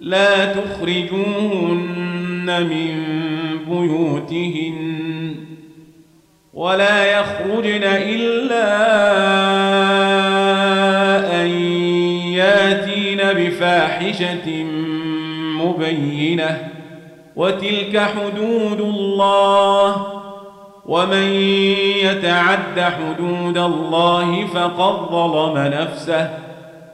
لا تخرجوهن من بيوتهن ولا يخرجن إلا أن ياتين بفاحشة مبينة وتلك حدود الله ومن يتعد حدود الله فقد ظلم نفسه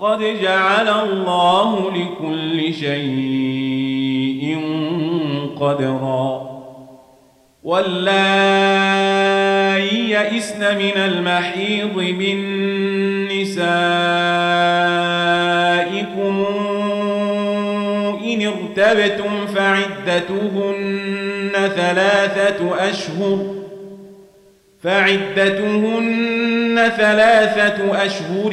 قد جعل الله لكل شيء قدرا. واللائي يئسن من المحيض من نسائكم إن ارتبتم فعدتهن ثلاثة أشهر. فعدتهن ثلاثة أشهر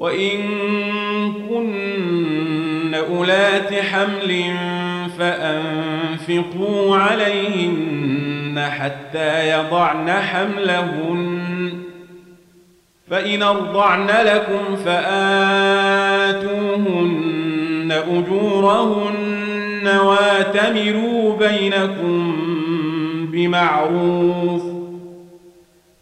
وإن كن أولات حمل فأنفقوا عليهن حتى يضعن حملهن. فإن أرضعن لكم فآتوهن أجورهن واتمروا بينكم بمعروف.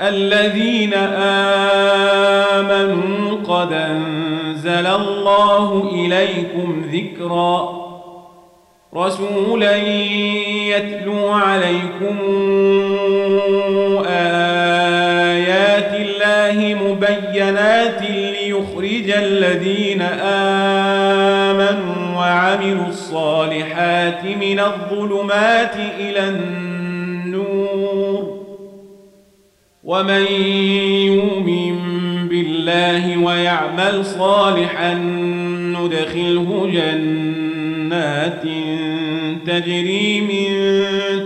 الذين آمنوا قد أنزل الله إليكم ذكرًا رسولا يتلو عليكم آيات الله مبينات ليخرج الذين آمنوا وعملوا الصالحات من الظلمات إلى النور ومن يؤمن بالله ويعمل صالحا ندخله جنات تجري من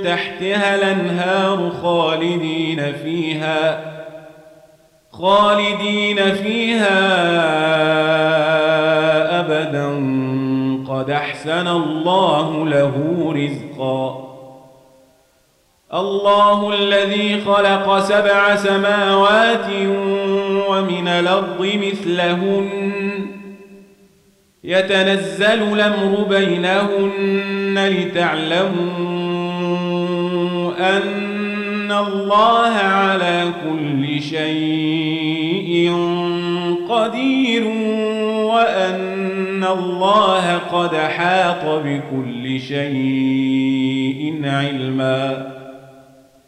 تحتها الانهار خالدين فيها خالدين فيها ابدا قد احسن الله له رزقا الله الذي خلق سبع سماوات ومن الأرض مثلهن. يتنزل الأمر بينهن لتعلموا أن الله على كل شيء قدير وأن الله قد حاط بكل شيء علما.